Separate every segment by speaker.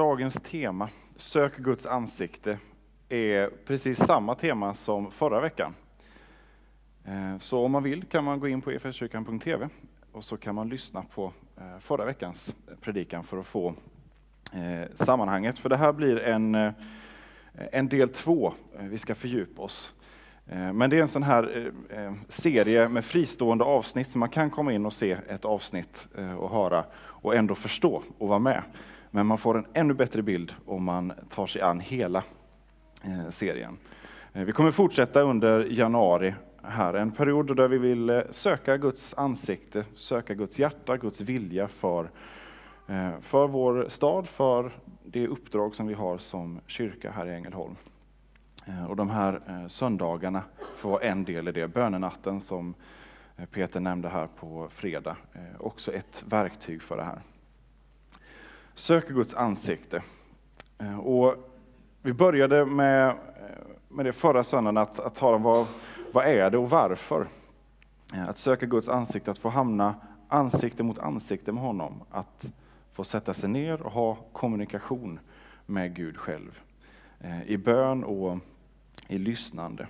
Speaker 1: Dagens tema, Sök Guds ansikte, är precis samma tema som förra veckan. Eh, så om man vill kan man gå in på efeskyrkan.tv och så kan man lyssna på eh, förra veckans eh, predikan för att få sammanhanget. För det här blir en, en del två, vi ska fördjupa oss. Men det är en sån här serie med fristående avsnitt, så man kan komma in och se ett avsnitt och höra och ändå förstå och vara med. Men man får en ännu bättre bild om man tar sig an hela eh, serien. Eh, vi kommer fortsätta under januari här, en period där vi vill eh, söka Guds ansikte, söka Guds hjärta, Guds vilja för, för vår stad, för det uppdrag som vi har som kyrka här i Ängelholm. Och de här söndagarna får vara en del i det. Bönenatten som Peter nämnde här på fredag, också ett verktyg för det här söker Guds ansikte. Eh, och vi började med, eh, med det förra söndagen, att, att tala om vad, vad är det och varför? Eh, att söka Guds ansikte, att få hamna ansikte mot ansikte med honom, att få sätta sig ner och ha kommunikation med Gud själv. I bön och i lyssnande.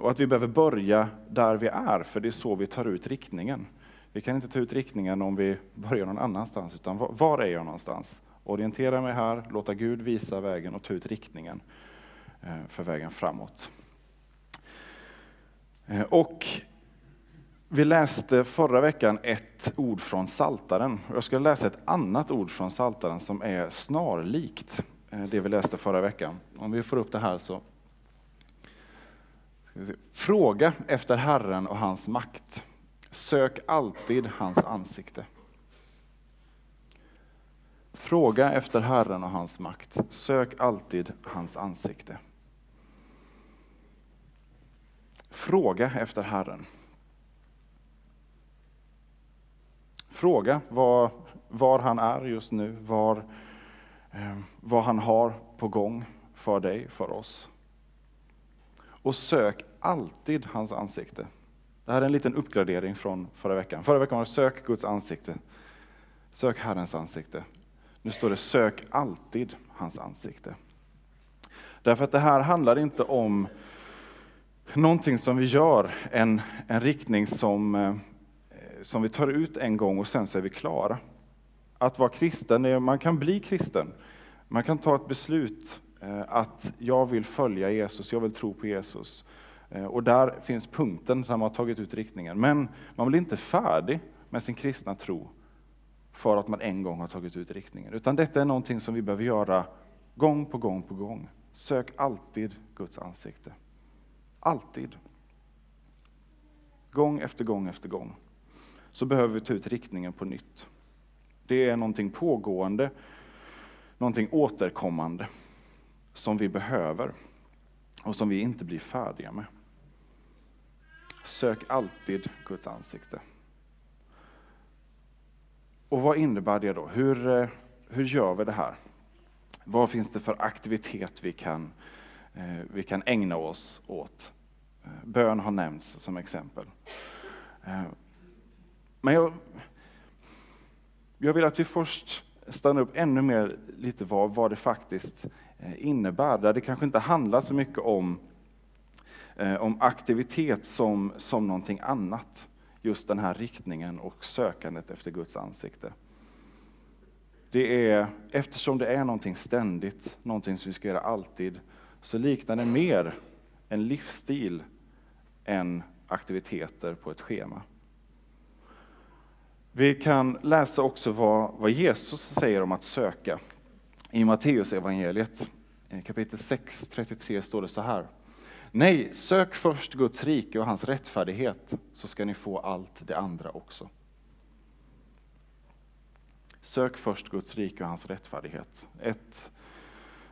Speaker 1: Och att vi behöver börja där vi är, för det är så vi tar ut riktningen. Vi kan inte ta ut riktningen om vi börjar någon annanstans, utan var är jag någonstans? Orientera mig här, låta Gud visa vägen och ta ut riktningen eh, för vägen framåt. Eh, och vi läste förra veckan ett ord från Saltaren. Jag ska läsa ett annat ord från Saltaren som är snarlikt eh, det vi läste förra veckan. Om vi får upp det här så. Fråga efter Herren och hans makt. Sök alltid hans ansikte. Fråga efter Herren och hans makt. Sök alltid hans ansikte. Fråga efter Herren. Fråga var, var han är just nu, var, eh, vad han har på gång för dig, för oss. Och sök alltid hans ansikte. Det här är en liten uppgradering från förra veckan. Förra veckan var det sök Guds ansikte. Sök Herrens ansikte. Nu står det sök alltid hans ansikte. Därför att det här handlar inte om någonting som vi gör, en, en riktning som, eh, som vi tar ut en gång och sen så är vi klara. Att vara kristen, man kan bli kristen. Man kan ta ett beslut eh, att jag vill följa Jesus, jag vill tro på Jesus. Eh, och där finns punkten där man har tagit ut riktningen. Men man blir inte färdig med sin kristna tro för att man en gång har tagit ut riktningen. Utan detta är någonting som vi behöver göra gång på gång på gång. Sök alltid Guds ansikte. Alltid. Gång efter gång efter gång. Så behöver vi ta ut riktningen på nytt. Det är någonting pågående, någonting återkommande som vi behöver och som vi inte blir färdiga med. Sök alltid Guds ansikte. Och vad innebär det då? Hur, eh, hur gör vi det här? Vad finns det för aktivitet vi kan eh, vi kan ägna oss åt. Eh, bön har nämnts som exempel. Men jag, jag vill att vi först stannar upp ännu mer lite vad, vad det faktiskt innebär. Där det kanske inte handlar så mycket om, Eh, om aktivitet som, som någonting annat. Just den här riktningen och sökandet efter Guds ansikte. Det är, eftersom det är någonting ständigt, någonting som vi ska göra alltid, så liknar det mer en livsstil än aktiviteter på ett schema. Vi kan läsa också vad, vad Jesus säger om att söka. I Matteus evangeliet kapitel 6, 33 står det så här. Nej, sök först Guds rike och hans rättfärdighet, så ska ni få allt det andra också. Sök först Guds rike och hans rättfärdighet. Ett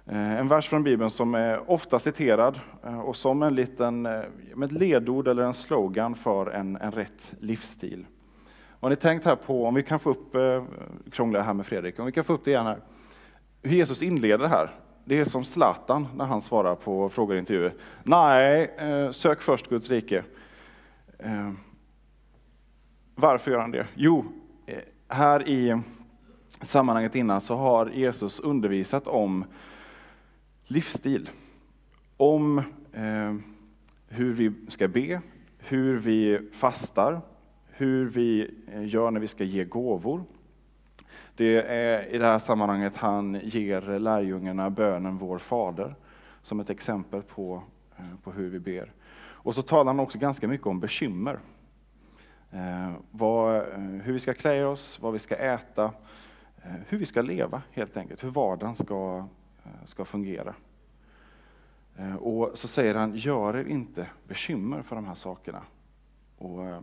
Speaker 1: eh, en vers från Bibeln som är ofta citerad eh, och som en liten eh, ett ledord eller en slogan för en, en rätt livsstil. Har ni tänkt här på, om vi kan få upp, krångla här med Fredrik, om vi kan få upp det igen här. Hur Jesus inleder det här. Det är som Zlatan när han svarar på frågor och intervjuer. Nej, eh, sök först Guds rike. Eh, varför gör han det? Jo, eh, här i sammanhanget innan så har Jesus undervisat om livsstil. Om hur vi ska be, hur vi fastar, hur vi gör när vi ska ge gåvor. Det är i det här sammanhanget han ger lärjungarna bönen Vår Fader som ett exempel på, eh, på hur vi ber. Och så talar han också ganska mycket om bekymmer. Eh, vad, eh, hur vi ska klä oss, vad vi ska äta, eh, hur vi ska leva helt enkelt, hur vardagen ska, ska fungera. Och så säger han, gör er inte bekymmer för de här sakerna. Och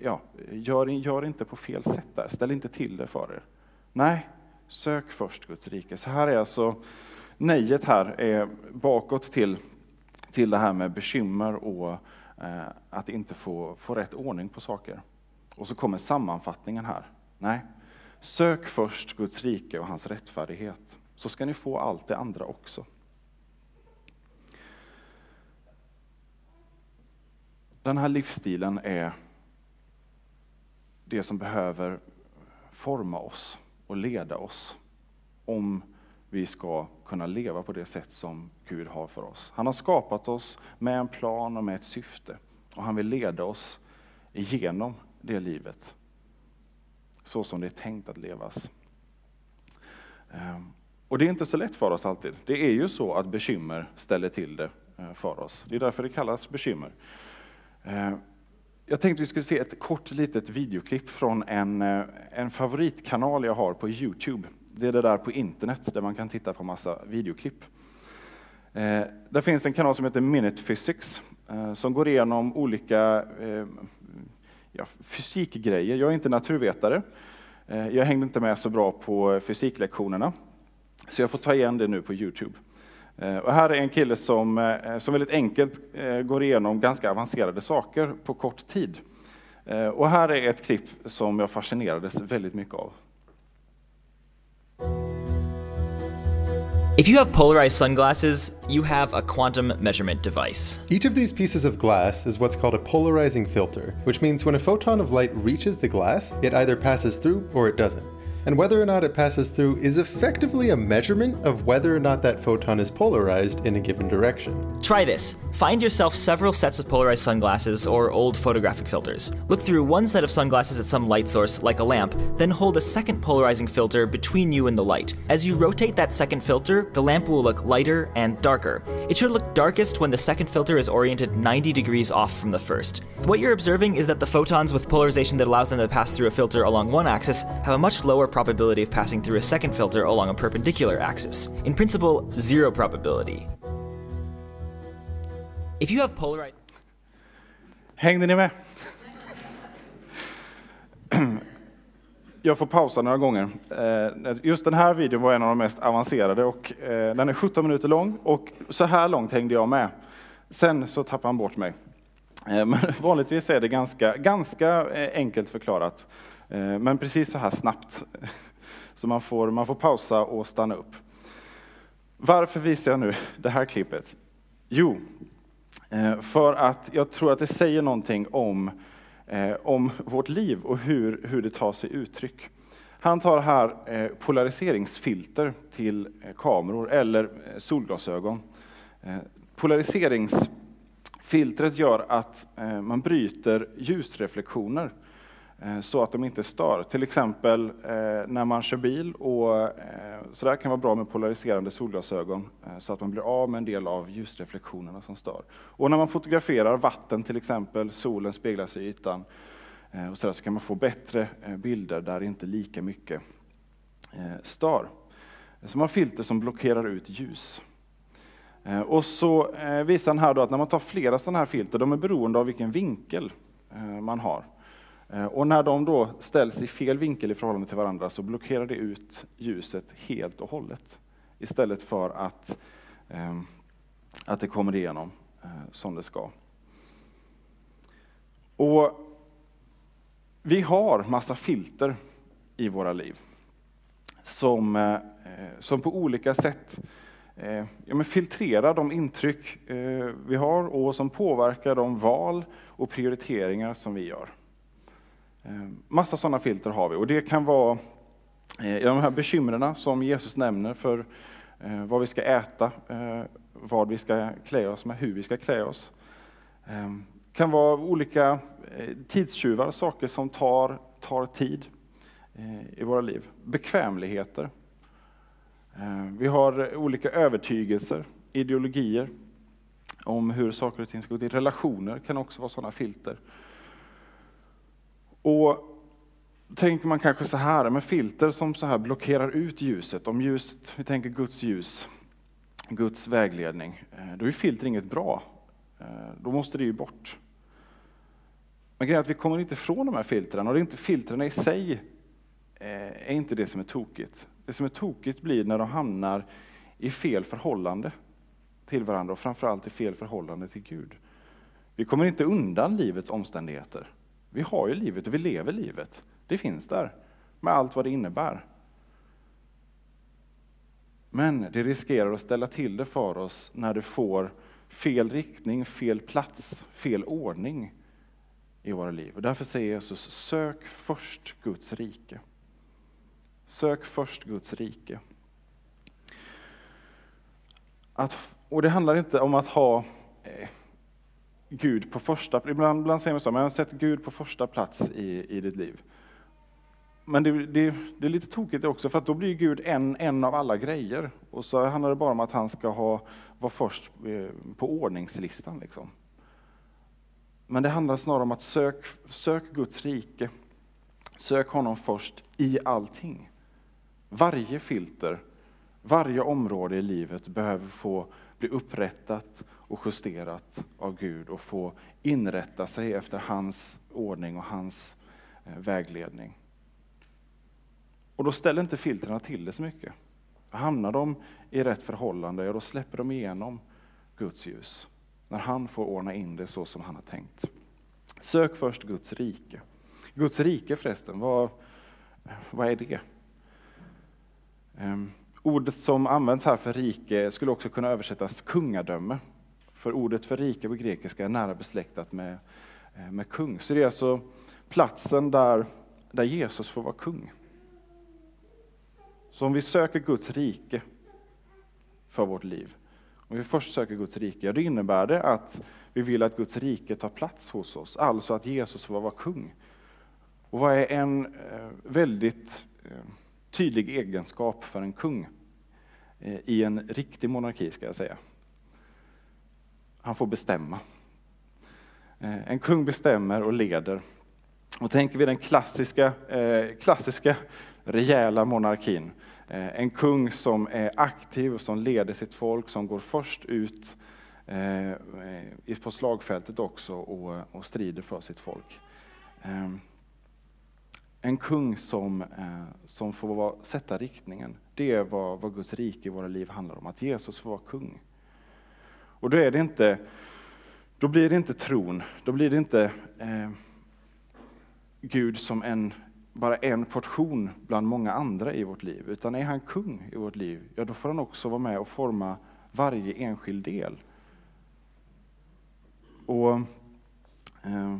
Speaker 1: ja, gör, gör inte på fel sätt där, ställ inte till det för er. Nej, sök först Guds rike. Så här är alltså nejet här är bakåt till, till det här med bekymmer och eh, att inte få, få rätt ordning på saker. Och så kommer sammanfattningen här. Nej, sök först Guds rike och hans rättfärdighet, så ska ni få allt det andra också. Den här livsstilen är det som behöver forma oss och leda oss om vi ska kunna leva på det sätt som Gud har för oss. Han har skapat oss med en plan och med ett syfte och han vill leda oss igenom det livet så som det är tänkt att levas. Ehm, och det är inte så lätt för oss alltid. Det är ju så att bekymmer ställer till det eh, för oss. Det är därför det kallas bekymmer. Ehm, jag tänkte vi skulle se ett kort litet videoklipp från en, eh, en favoritkanal jag har på Youtube. Det är det där på internet där man kan titta på massa videoklipp. Eh, där finns en kanal som heter Minute Physics eh, som går igenom olika eh, ja, fysikgrejer. Jag är inte naturvetare. Eh, jag hängde inte med så bra på eh, fysiklektionerna. Så jag får ta igen det nu på Youtube. Eh, och här är en kille som, eh, som väldigt enkelt eh, går igenom ganska avancerade saker på kort tid. Och här är ett klipp som jag fascinerades väldigt mycket av.
Speaker 2: If you have polarized sunglasses, you have a quantum measurement device.
Speaker 3: Each of these pieces of glass is what's called a polarizing filter, which means when a photon of light reaches the glass, it either passes through or it doesn't and whether or not it passes through is effectively a measurement of whether or not that photon is polarized in a given direction.
Speaker 2: Try this. Find yourself several sets of polarized sunglasses or old photographic filters. Look through one set of sunglasses at some light source, like a lamp, then hold a second polarizing filter between you and the light. As you rotate that second filter, the lamp will look lighter and darker. It should look darkest when the second filter is oriented 90 degrees off from the first. What you're observing is that the photons with polarization that allows them to pass through a filter along one axis have a much lower probability of passing through a second filter along a perpendicular axis. In principle, zero probability. If you have polarized...
Speaker 1: Hängde ni med? Jag får pausa några gånger. Eh, just den här videon var en av de mest avancerade och eh, den är 17 minuter lång och så här långt hängde jag med. Sen så tappade han bort mig. Eh, men vanligtvis är det ganska, ganska enkelt förklarat. Eh, men precis så här snabbt så man får, man får pausa och stanna upp. Varför visar jag nu det här klippet? Jo, eh, för att jag tror att det säger någonting om, eh, om vårt liv och hur, hur det tar sig uttryck. Han tar här polariseringsfilter till kameror eller solglasögon. Polariseringsfiltret gör att man bryter ljusreflektioner Eh, så att de inte stör. Till exempel eh, när man kör bil och eh, så där kan vara bra med polariserande solglasögon så att man blir av med en del av ljusreflektionerna som stör. Och när man fotograferar vatten till exempel, solen speglas i ytan och så, där, så kan man få bättre bilder där inte lika mycket stör. Så man har filter som blockerar ut ljus. Och så visar han här då att när man tar flera sådana här filter, de är beroende av vilken vinkel man har. Eh, och när de då ställs i fel vinkel i förhållande till varandra så blockerar det ut ljuset helt och hållet. Istället för att, ehm, att det kommer igenom eh, som det ska. Och vi har massa filter i våra liv som, eh, som på olika sätt ja, filtrerar de intryck vi har och som påverkar de val och prioriteringar som vi gör. Eh, massa sådana filter har vi och det kan vara eh, i de här bekymren som Jesus nämner för eh, vad vi ska äta, vad vi ska klä oss med, hur vi ska klä oss. Det kan vara olika tidstjuvar, saker som tar, tar tid i våra liv. Bekvämligheter. Vi har olika övertygelser, ideologier om hur saker och ting ska gå till. Relationer kan också vara sådana filter. Och tänker man kanske så här, med filter som så här blockerar ut ljuset, om ljuset, vi tänker Guds ljus, Guds vägledning, eh, då är filter inget bra. Eh, då måste det ju bort. Men grejen är att vi kommer inte ifrån de här filtren och det är inte filtren i sig eh, är inte det som är tokigt. Det som är tokigt blir när de hamnar i fel förhållande till varandra och framförallt i fel förhållande till Gud. Vi kommer inte undan livets omständigheter. Vi har ju livet och vi lever livet. Det finns där, med allt vad det innebär. Men det riskerar att ställa till det för oss när det får fel riktning, fel plats, fel ordning i våra liv. Och därför säger Jesus, sök först Guds rike. Sök först Guds rike. Att, och det handlar inte om att ha eh, Gud på första. Ibland, ibland säger man så, men sätt Gud på första plats i, i ditt liv. Men det, det, det, är lite tokigt också, för då blir Gud en, en av alla grejer. Och så handlar det bara om att han ska ha, vara först eh, på ordningslistan. Liksom. Men det handlar snarare om att sök, sök Guds rike. Sök honom först i allting. Varje filter, varje område i livet behöver få bli upprättat och justerat av Gud och få inrätta sig efter hans ordning och hans eh, vägledning. Och då ställer inte filtrerna till det så mycket. Hamnar de i rätt förhållande, ja, då släpper de igenom Guds ljus. När han får ordna in det så som han har tänkt. Sök först Guds rike. Guds rike förresten, vad, vad är det? Um, ordet som används här för rike skulle också kunna översättas kungadöme. För ordet för rike på grekiska är nära besläktat med, eh, med kung. Så det är alltså platsen där, där Jesus får vara kung. Så om vi söker Guds rike för vårt liv, om vi först söker Guds rike, ja, då innebär det att vi vill att Guds rike tar plats hos oss, alltså att Jesus får vara kung. Och vad är en eh, väldigt eh, tydlig egenskap för en kung eh, i en riktig monarki, ska jag säga? Han får bestämma. Eh, en kung bestämmer och leder. Och tänker vi den klassiska, eh, klassiska rejäla monarkin, en kung som är aktiv, som leder sitt folk, som går först ut på slagfältet också och, och strider för sitt folk. Ehm, en kung som, eh, som får sätta riktningen. Det är vad, vad Guds rike i våra liv handlar om, att Jesus får vara kung. Och då är det inte, då blir det inte tron, då blir det inte eh, Gud som en bara en portion bland många andra i vårt liv, utan är han kung i vårt liv, ja då får han också vara med och forma varje enskild del. Och eh,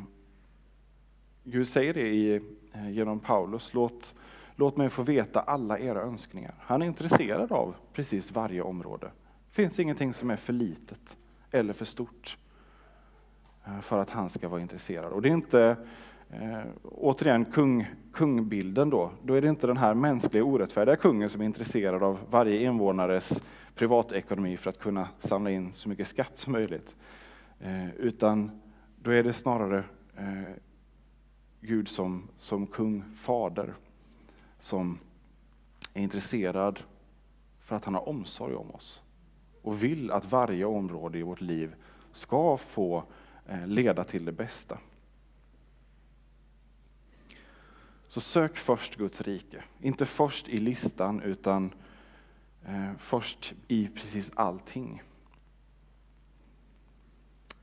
Speaker 1: Gud säger det i, Eh, genom Paulus, låt, låt mig få veta alla era önskningar. Han är intresserad av precis varje område. Det finns ingenting som är för litet eller för stort eh, för att han ska vara intresserad. Och det är inte Eh, återigen kung, kungbilden då, då är det inte den här mänskliga orättfärdiga kungen som är intresserad av varje invånares privatekonomi för att kunna samla in så mycket skatt som möjligt. Eh, utan då är det snarare eh, Gud som, som kung, fader, som är intresserad för att han har omsorg om oss och vill att varje område i vårt liv ska få eh, leda till det bästa. Så sök först Guds rike. Inte först i listan, utan eh, först i precis allting.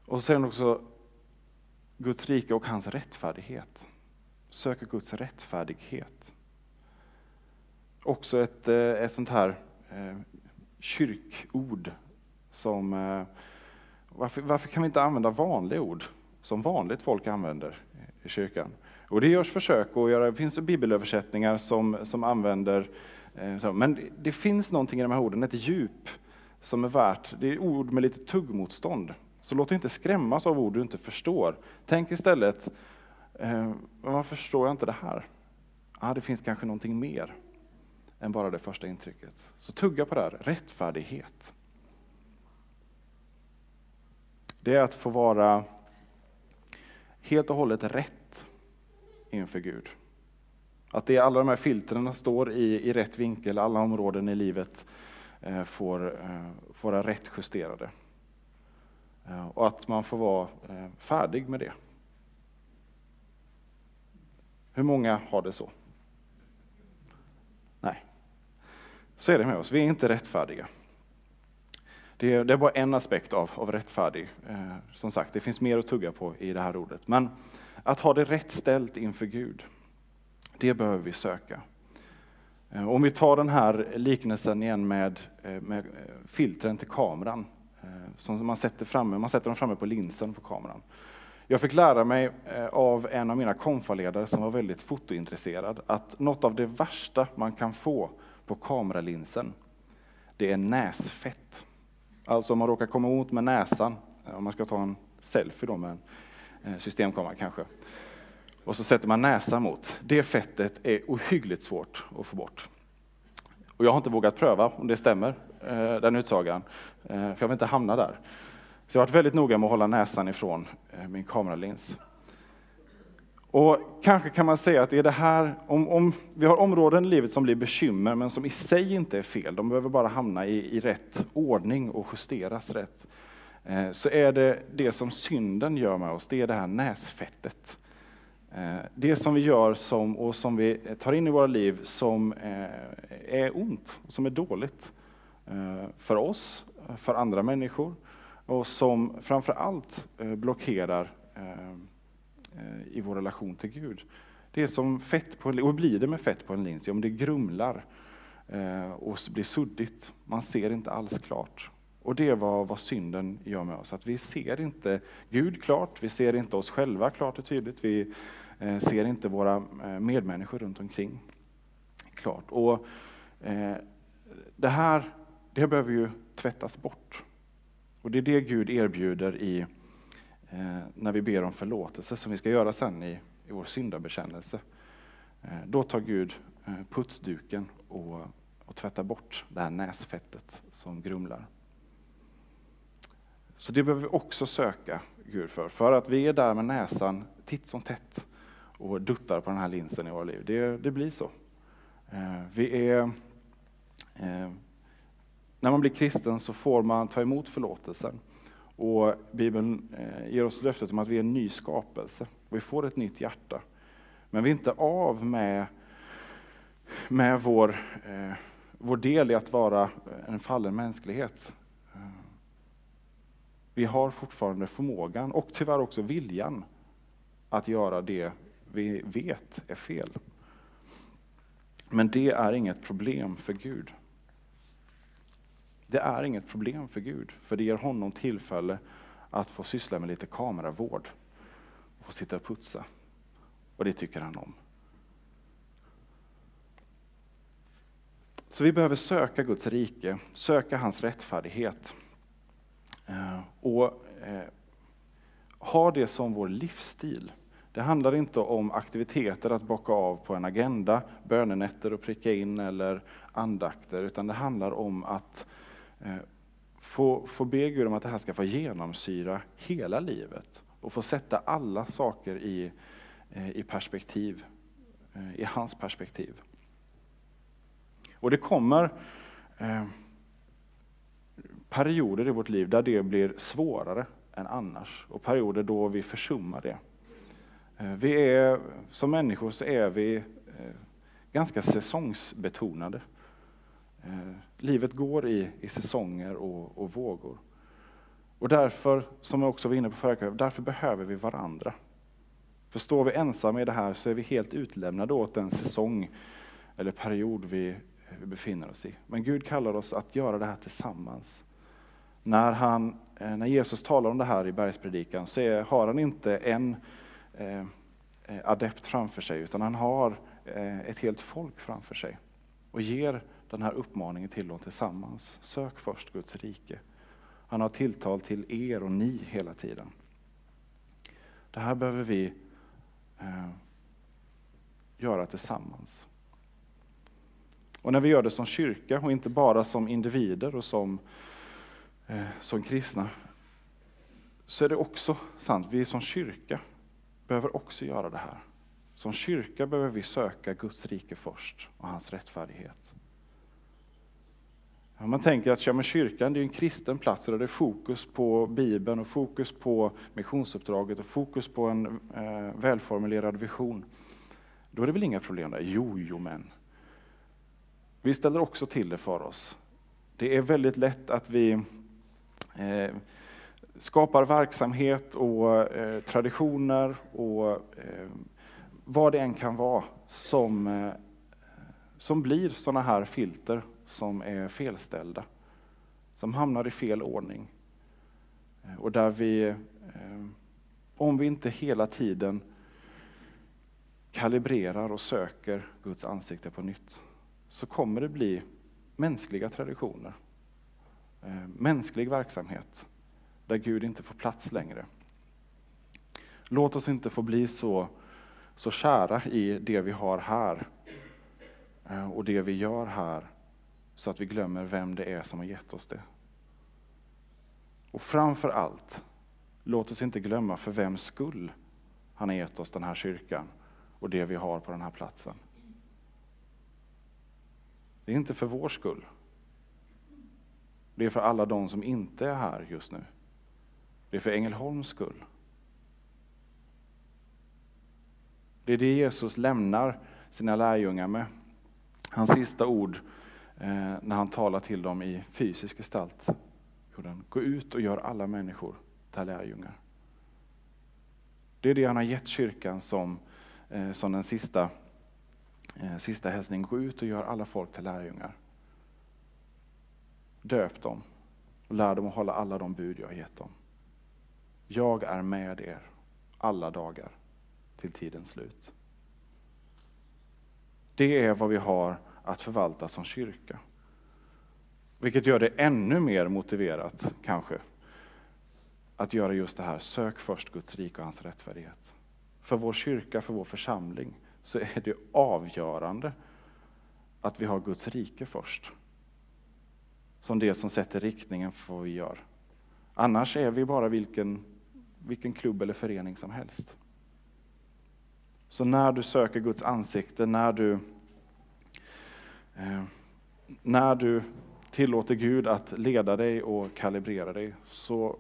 Speaker 1: Och sen också Guds rike och hans rättfärdighet söker Guds rättfärdighet. Också ett, eh, ett sånt här eh, kyrkord som eh, varför, varför, kan vi inte använda vanliga ord som vanligt folk använder eh, i kyrkan? Och det görs försök att göra, det finns bibelöversättningar som, som använder, eh, men det finns någonting i de här orden, ett djup som är värt, det är ord med lite tuggmotstånd. Så låt dig inte skrämmas av ord du inte förstår. Tänk istället, men varför förstår jag inte det här? Ah, det finns kanske någonting mer än bara det första intrycket. Så tugga på det här, rättfärdighet. Det är att få vara helt och hållet rätt inför Gud. Att det alla de här filtrerna står i, i rätt vinkel, alla områden i livet eh, får, eh, får vara rätt justerade. Eh, och att man får vara eh, färdig med det. Hur många har det så? Nej. Så är det med oss, vi är inte rättfärdiga. Det är, det är bara en aspekt av, av rättfärdig. Eh, som sagt, det finns mer att tugga på i det här ordet. Men att ha det rätt ställt inför Gud, det behöver vi söka. Eh, om vi tar den här liknelsen igen med, eh, med eh, filtren till kameran, eh, som man sätter, framme, man sätter dem framme på linsen på kameran. Jag fick lära mig eh, av en av mina konfaledare som var väldigt fotointresserad att något av det värsta man kan få på kameralinsen, det är näsfett. Alltså om man råkar komma åt med näsan, eh, om man ska ta en selfie då med en eh, systemkamera kanske, och så sätter man näsan mot. Det fettet är ohyggligt svårt att få bort. Och jag har inte vågat pröva om det stämmer, den utsagan, för jag vill inte hamna där. Så jag har varit väldigt noga med att hålla näsan ifrån eh, min kameralins. Och kanske kan man säga att är det här, om, om, vi har områden i livet som blir bekymmer, men som i sig inte är fel, de behöver bara hamna i, i rätt ordning och justeras rätt. Eh, så är det det som synden gör med oss, det är det här näsfettet. Eh, det som vi gör som, och som vi tar in i våra liv som eh, är ont, som är dåligt eh, för oss, för andra människor och som framför allt eh, blockerar eh, eh, i vår relation till Gud. Det är som fett på, en, och blir det med fett på en lins, om det grumlar och blir suddigt. Man ser inte alls klart. Och det är vad, vad synden gör med oss, att vi ser inte Gud klart, vi ser inte oss själva klart och tydligt, vi ser inte våra medmänniskor runt omkring klart. Och eh, det här det behöver ju tvättas bort. Och det är det Gud erbjuder i, eh, när vi ber om förlåtelse, som vi ska göra sen i, i vår syndabekännelse. Eh, då tar Gud eh, putsduken och, och tvättar bort det här näsfettet som grumlar. Så det behöver vi också söka Gud för, för att vi är där med näsan titt som tätt och duttar på den här linsen i våra liv. Det, det blir så. Eh, vi är, eh, när man blir kristen så får man ta emot förlåtelsen. Och Bibeln eh, ger oss löftet om att vi är en ny skapelse. Vi får ett nytt hjärta. Men vi är inte av med, med vår, eh, vår del i att vara en fallen mänsklighet. Eh, vi har fortfarande förmågan och tyvärr också viljan att göra det vi vet är fel. Men det är inget problem för Gud. Det är inget problem för Gud, för det ger honom tillfälle att få syssla med lite kameravård. Och få sitta och putsa. Och det tycker han om. Så vi behöver söka Guds rike, söka hans rättfärdighet. Eh, och eh, ha det som vår livsstil. Det handlar inte om aktiviteter att bocka av på en agenda, bönenätter och pricka in eller andakter, utan det handlar om att Eh, få, få be Gud om att det här ska få genomsyra hela livet och få sätta alla saker i, eh, i perspektiv, eh, i hans perspektiv. Och det kommer perioder i vårt liv där det blir svårare än annars och perioder då vi försummar det. Eh, vi är, som människor så är vi eh, ganska säsongsbetonade. Eh, livet går i, i säsonger och, och vågor. Och därför, som jag också var inne på förra kvällen, därför behöver vi varandra. För står vi ensamma i det här så är vi helt utlämnade åt den säsong eller period vi, vi befinner oss i. Men Gud kallar oss att göra det här tillsammans. När, han, eh, när Jesus talar om det här i bergspredikan så är, har han inte en Eh, eh, adept framför sig, utan han har eh, ett helt folk framför sig och ger den här uppmaningen till dem tillsammans. Sök först Guds rike. Han har tilltal till er och ni hela tiden. Det här behöver vi eh, göra tillsammans. Och när vi gör det som kyrka och inte bara som individer och som, eh, som kristna, så är det också sant, vi som kyrka behöver också göra det här. Som kyrka behöver vi söka Guds rike först och hans rättfärdighet. Man tänker att ja, kyrkan det är en kristen plats där det är fokus på Bibeln och fokus på missionsuppdraget och fokus på en eh, välformulerad vision. Då är det väl inga problem där? Jo, jo men. Vi ställer också till det för oss. Det är väldigt lätt att vi eh, skapar verksamhet och eh, traditioner och eh, vad det än kan vara som, eh, som blir sådana här filter som är felställda, som hamnar i fel ordning. Eh, och där vi, eh, om vi inte hela tiden kalibrerar och söker Guds ansikte på nytt, så kommer det bli mänskliga traditioner, eh, mänsklig verksamhet, där Gud inte får plats längre. Låt oss inte få bli så, så kära i det vi har här och det vi gör här, så att vi glömmer vem det är som har gett oss det. Och framför allt, låt oss inte glömma för vems skull han har gett oss den här kyrkan och det vi har på den här platsen. Det är inte för vår skull. Det är för alla de som inte är här just nu. Det är för Ängelholms skull. Det är det Jesus lämnar sina lärjungar med. Hans sista ord Eh, när han talar till dem i fysisk gestalt. Gå ut och gör alla människor till lärjungar. Det är det han har gett kyrkan som, eh, som den sista, eh, sista hälsningen. Gå ut och gör alla folk till lärjungar. Döp dem och lär dem att hålla alla de bud jag har gett dem. Jag är med er alla dagar till tidens slut. Det är vad vi har att förvalta som kyrka. Vilket gör det ännu mer motiverat, kanske, att göra just det här. Sök först Guds rike och hans rättfärdighet. För vår kyrka, för vår församling, så är det avgörande att vi har Guds rike först. Som det som sätter riktningen för vad vi gör. Annars är vi bara vilken, vilken klubb eller förening som helst. Så när du söker Guds ansikte, när du Eh, när du tillåter Gud att leda dig och kalibrera dig, så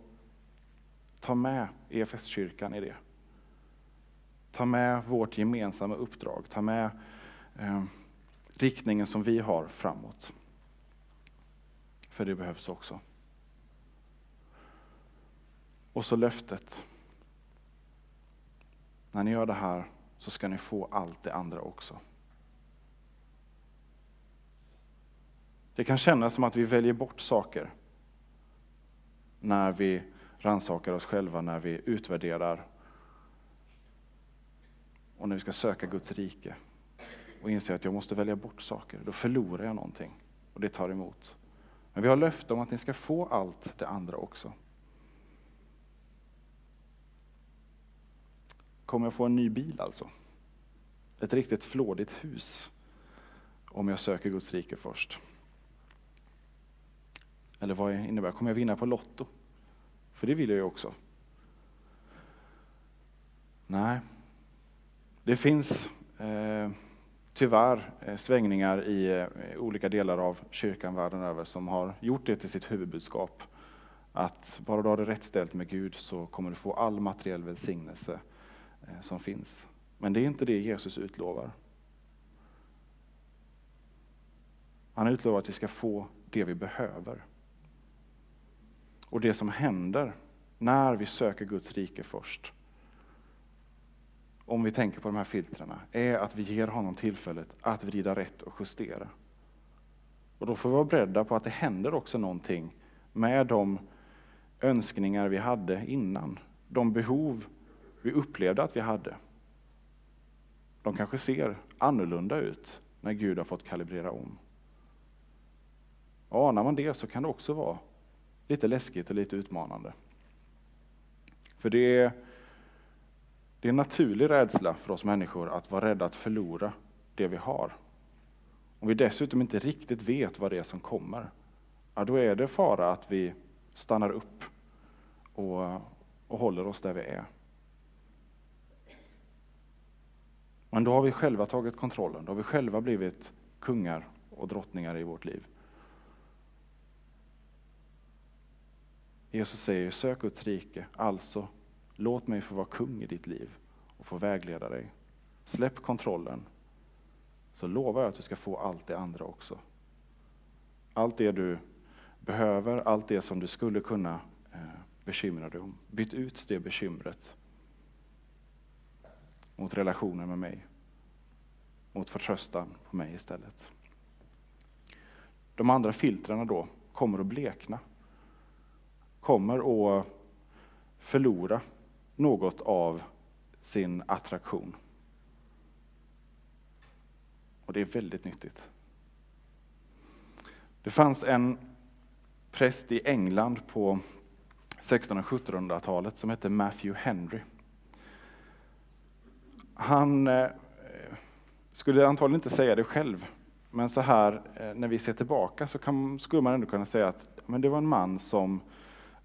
Speaker 1: ta med EFS-kyrkan i det. Ta med vårt gemensamma uppdrag, ta med eh, riktningen som vi har framåt. För det behövs också. Och så löftet. När ni gör det här så ska ni få allt det andra också. Det kan kännas som att vi väljer bort saker när vi rannsakar oss själva, när vi utvärderar och när vi ska söka Guds rike och inser att jag måste välja bort saker. Då förlorar jag någonting och det tar emot. Men vi har löfte om att ni ska få allt det andra också. Kommer jag få en ny bil alltså? Ett riktigt flådigt hus om jag söker Guds rike först. Eller vad innebär det? Kommer jag vinna på Lotto? För det vill jag ju också. Nej. Det finns eh, tyvärr eh, svängningar i eh, olika delar av kyrkan världen över som har gjort det till sitt huvudbudskap. Att bara du har det rätt ställt med Gud så kommer du få all materiell välsignelse eh, som finns. Men det är inte det Jesus utlovar. Han utlovar att vi ska få det vi behöver. Och det som händer när vi söker Guds rike först, om vi tänker på de här filtrerna, är att vi ger honom tillfället att vrida rätt och justera. Och då får vi vara beredda på att det händer också någonting med de önskningar vi hade innan, de behov vi upplevde att vi hade. De kanske ser annorlunda ut när Gud har fått kalibrera om. Och anar man det så kan det också vara lite läskigt och lite utmanande. För det är, det är en naturlig rädsla för oss människor att vara rädda att förlora det vi har. Om vi dessutom inte riktigt vet vad det är som kommer, ja, då är det fara att vi stannar upp och, och håller oss där vi är. Men då har vi själva tagit kontrollen, då har vi själva blivit kungar och drottningar i vårt liv. Jesus säger, sök Guds rike, alltså låt mig få vara kung i ditt liv och få vägleda dig. Släpp kontrollen, så lovar jag att du ska få allt det andra också. Allt det du behöver, allt det som du skulle kunna eh, bekymra dig om. Byt ut det bekymret mot relationen med mig. Mot förtröstan på mig istället. De andra filtrarna då kommer att blekna. Kommer att förlora något av sin attraktion. Och det är väldigt nyttigt. Det fanns en präst i England på 1600 och 1700-talet som hette Matthew Henry. Han eh, skulle antagligen inte säga det själv, men så här eh, när vi ser tillbaka så kan, skulle man ändå kunna säga att men det var en man som, eh,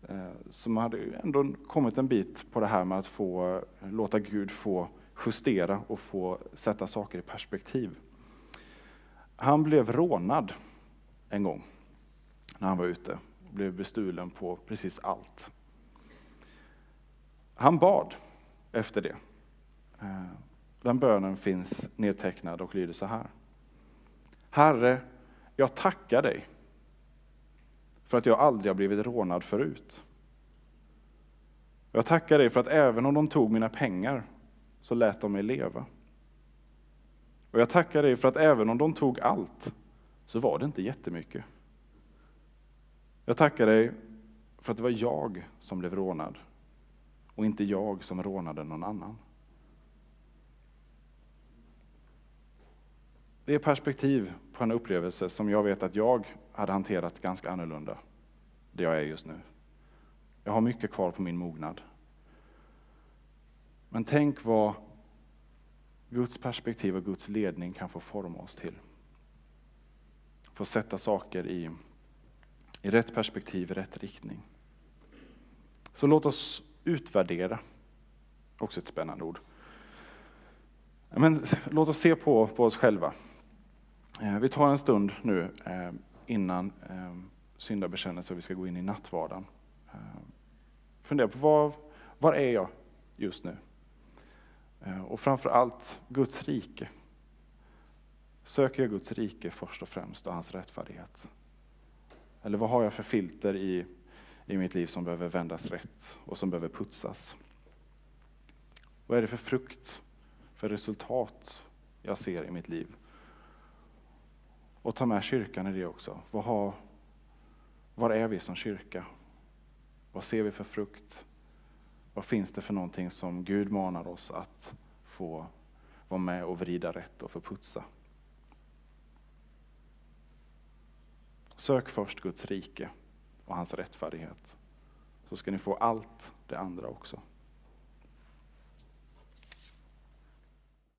Speaker 1: Eh, som hade ändå kommit en bit på det här med att få eh, låta Gud få justera och få sätta saker i perspektiv. Han blev rånad en gång när han var ute och blev bestulen på precis allt. Han bad efter det. Eh, den bönen finns nedtecknad och lyder så här. Herre, jag tackar dig för att jag aldrig har blivit rånad förut. Jag tackar dig för att även om de tog mina pengar så lät de mig leva. Och jag tackar dig för att även om de tog allt så var det inte jättemycket. Jag tackar dig för att det var jag som blev rånad och inte jag som rånade någon annan. Det är perspektiv på en upplevelse som jag vet att jag hade hanterat ganska annorlunda, det jag är just nu. Jag har mycket kvar på min mognad. Men tänk vad Guds perspektiv och Guds ledning kan få forma oss till. Få sätta saker i, i rätt perspektiv, i rätt riktning. Så låt oss utvärdera, också ett spännande ord. Men låt oss se på, på oss själva. Eh, vi tar en stund nu eh, innan eh, syndabekännelse och vi ska gå in i nattvarden. Ehm, fundera på var, var är jag just nu? Ehm, och framför allt Guds rike. Söker jag Guds rike först och främst och hans rättfärdighet? Eller vad har jag för filter i, i mitt liv som behöver vändas rätt och som behöver putsas? Vad är det för frukt, för resultat jag ser i mitt liv? Och ta med kyrkan i det också. Vad har, var är vi som kyrka? Vad ser vi för frukt? Vad finns det för någonting som Gud manar oss att få vara med och vrida rätt och förputsa? Sök först Guds rike och hans rättfärdighet, så ska ni få allt det andra också.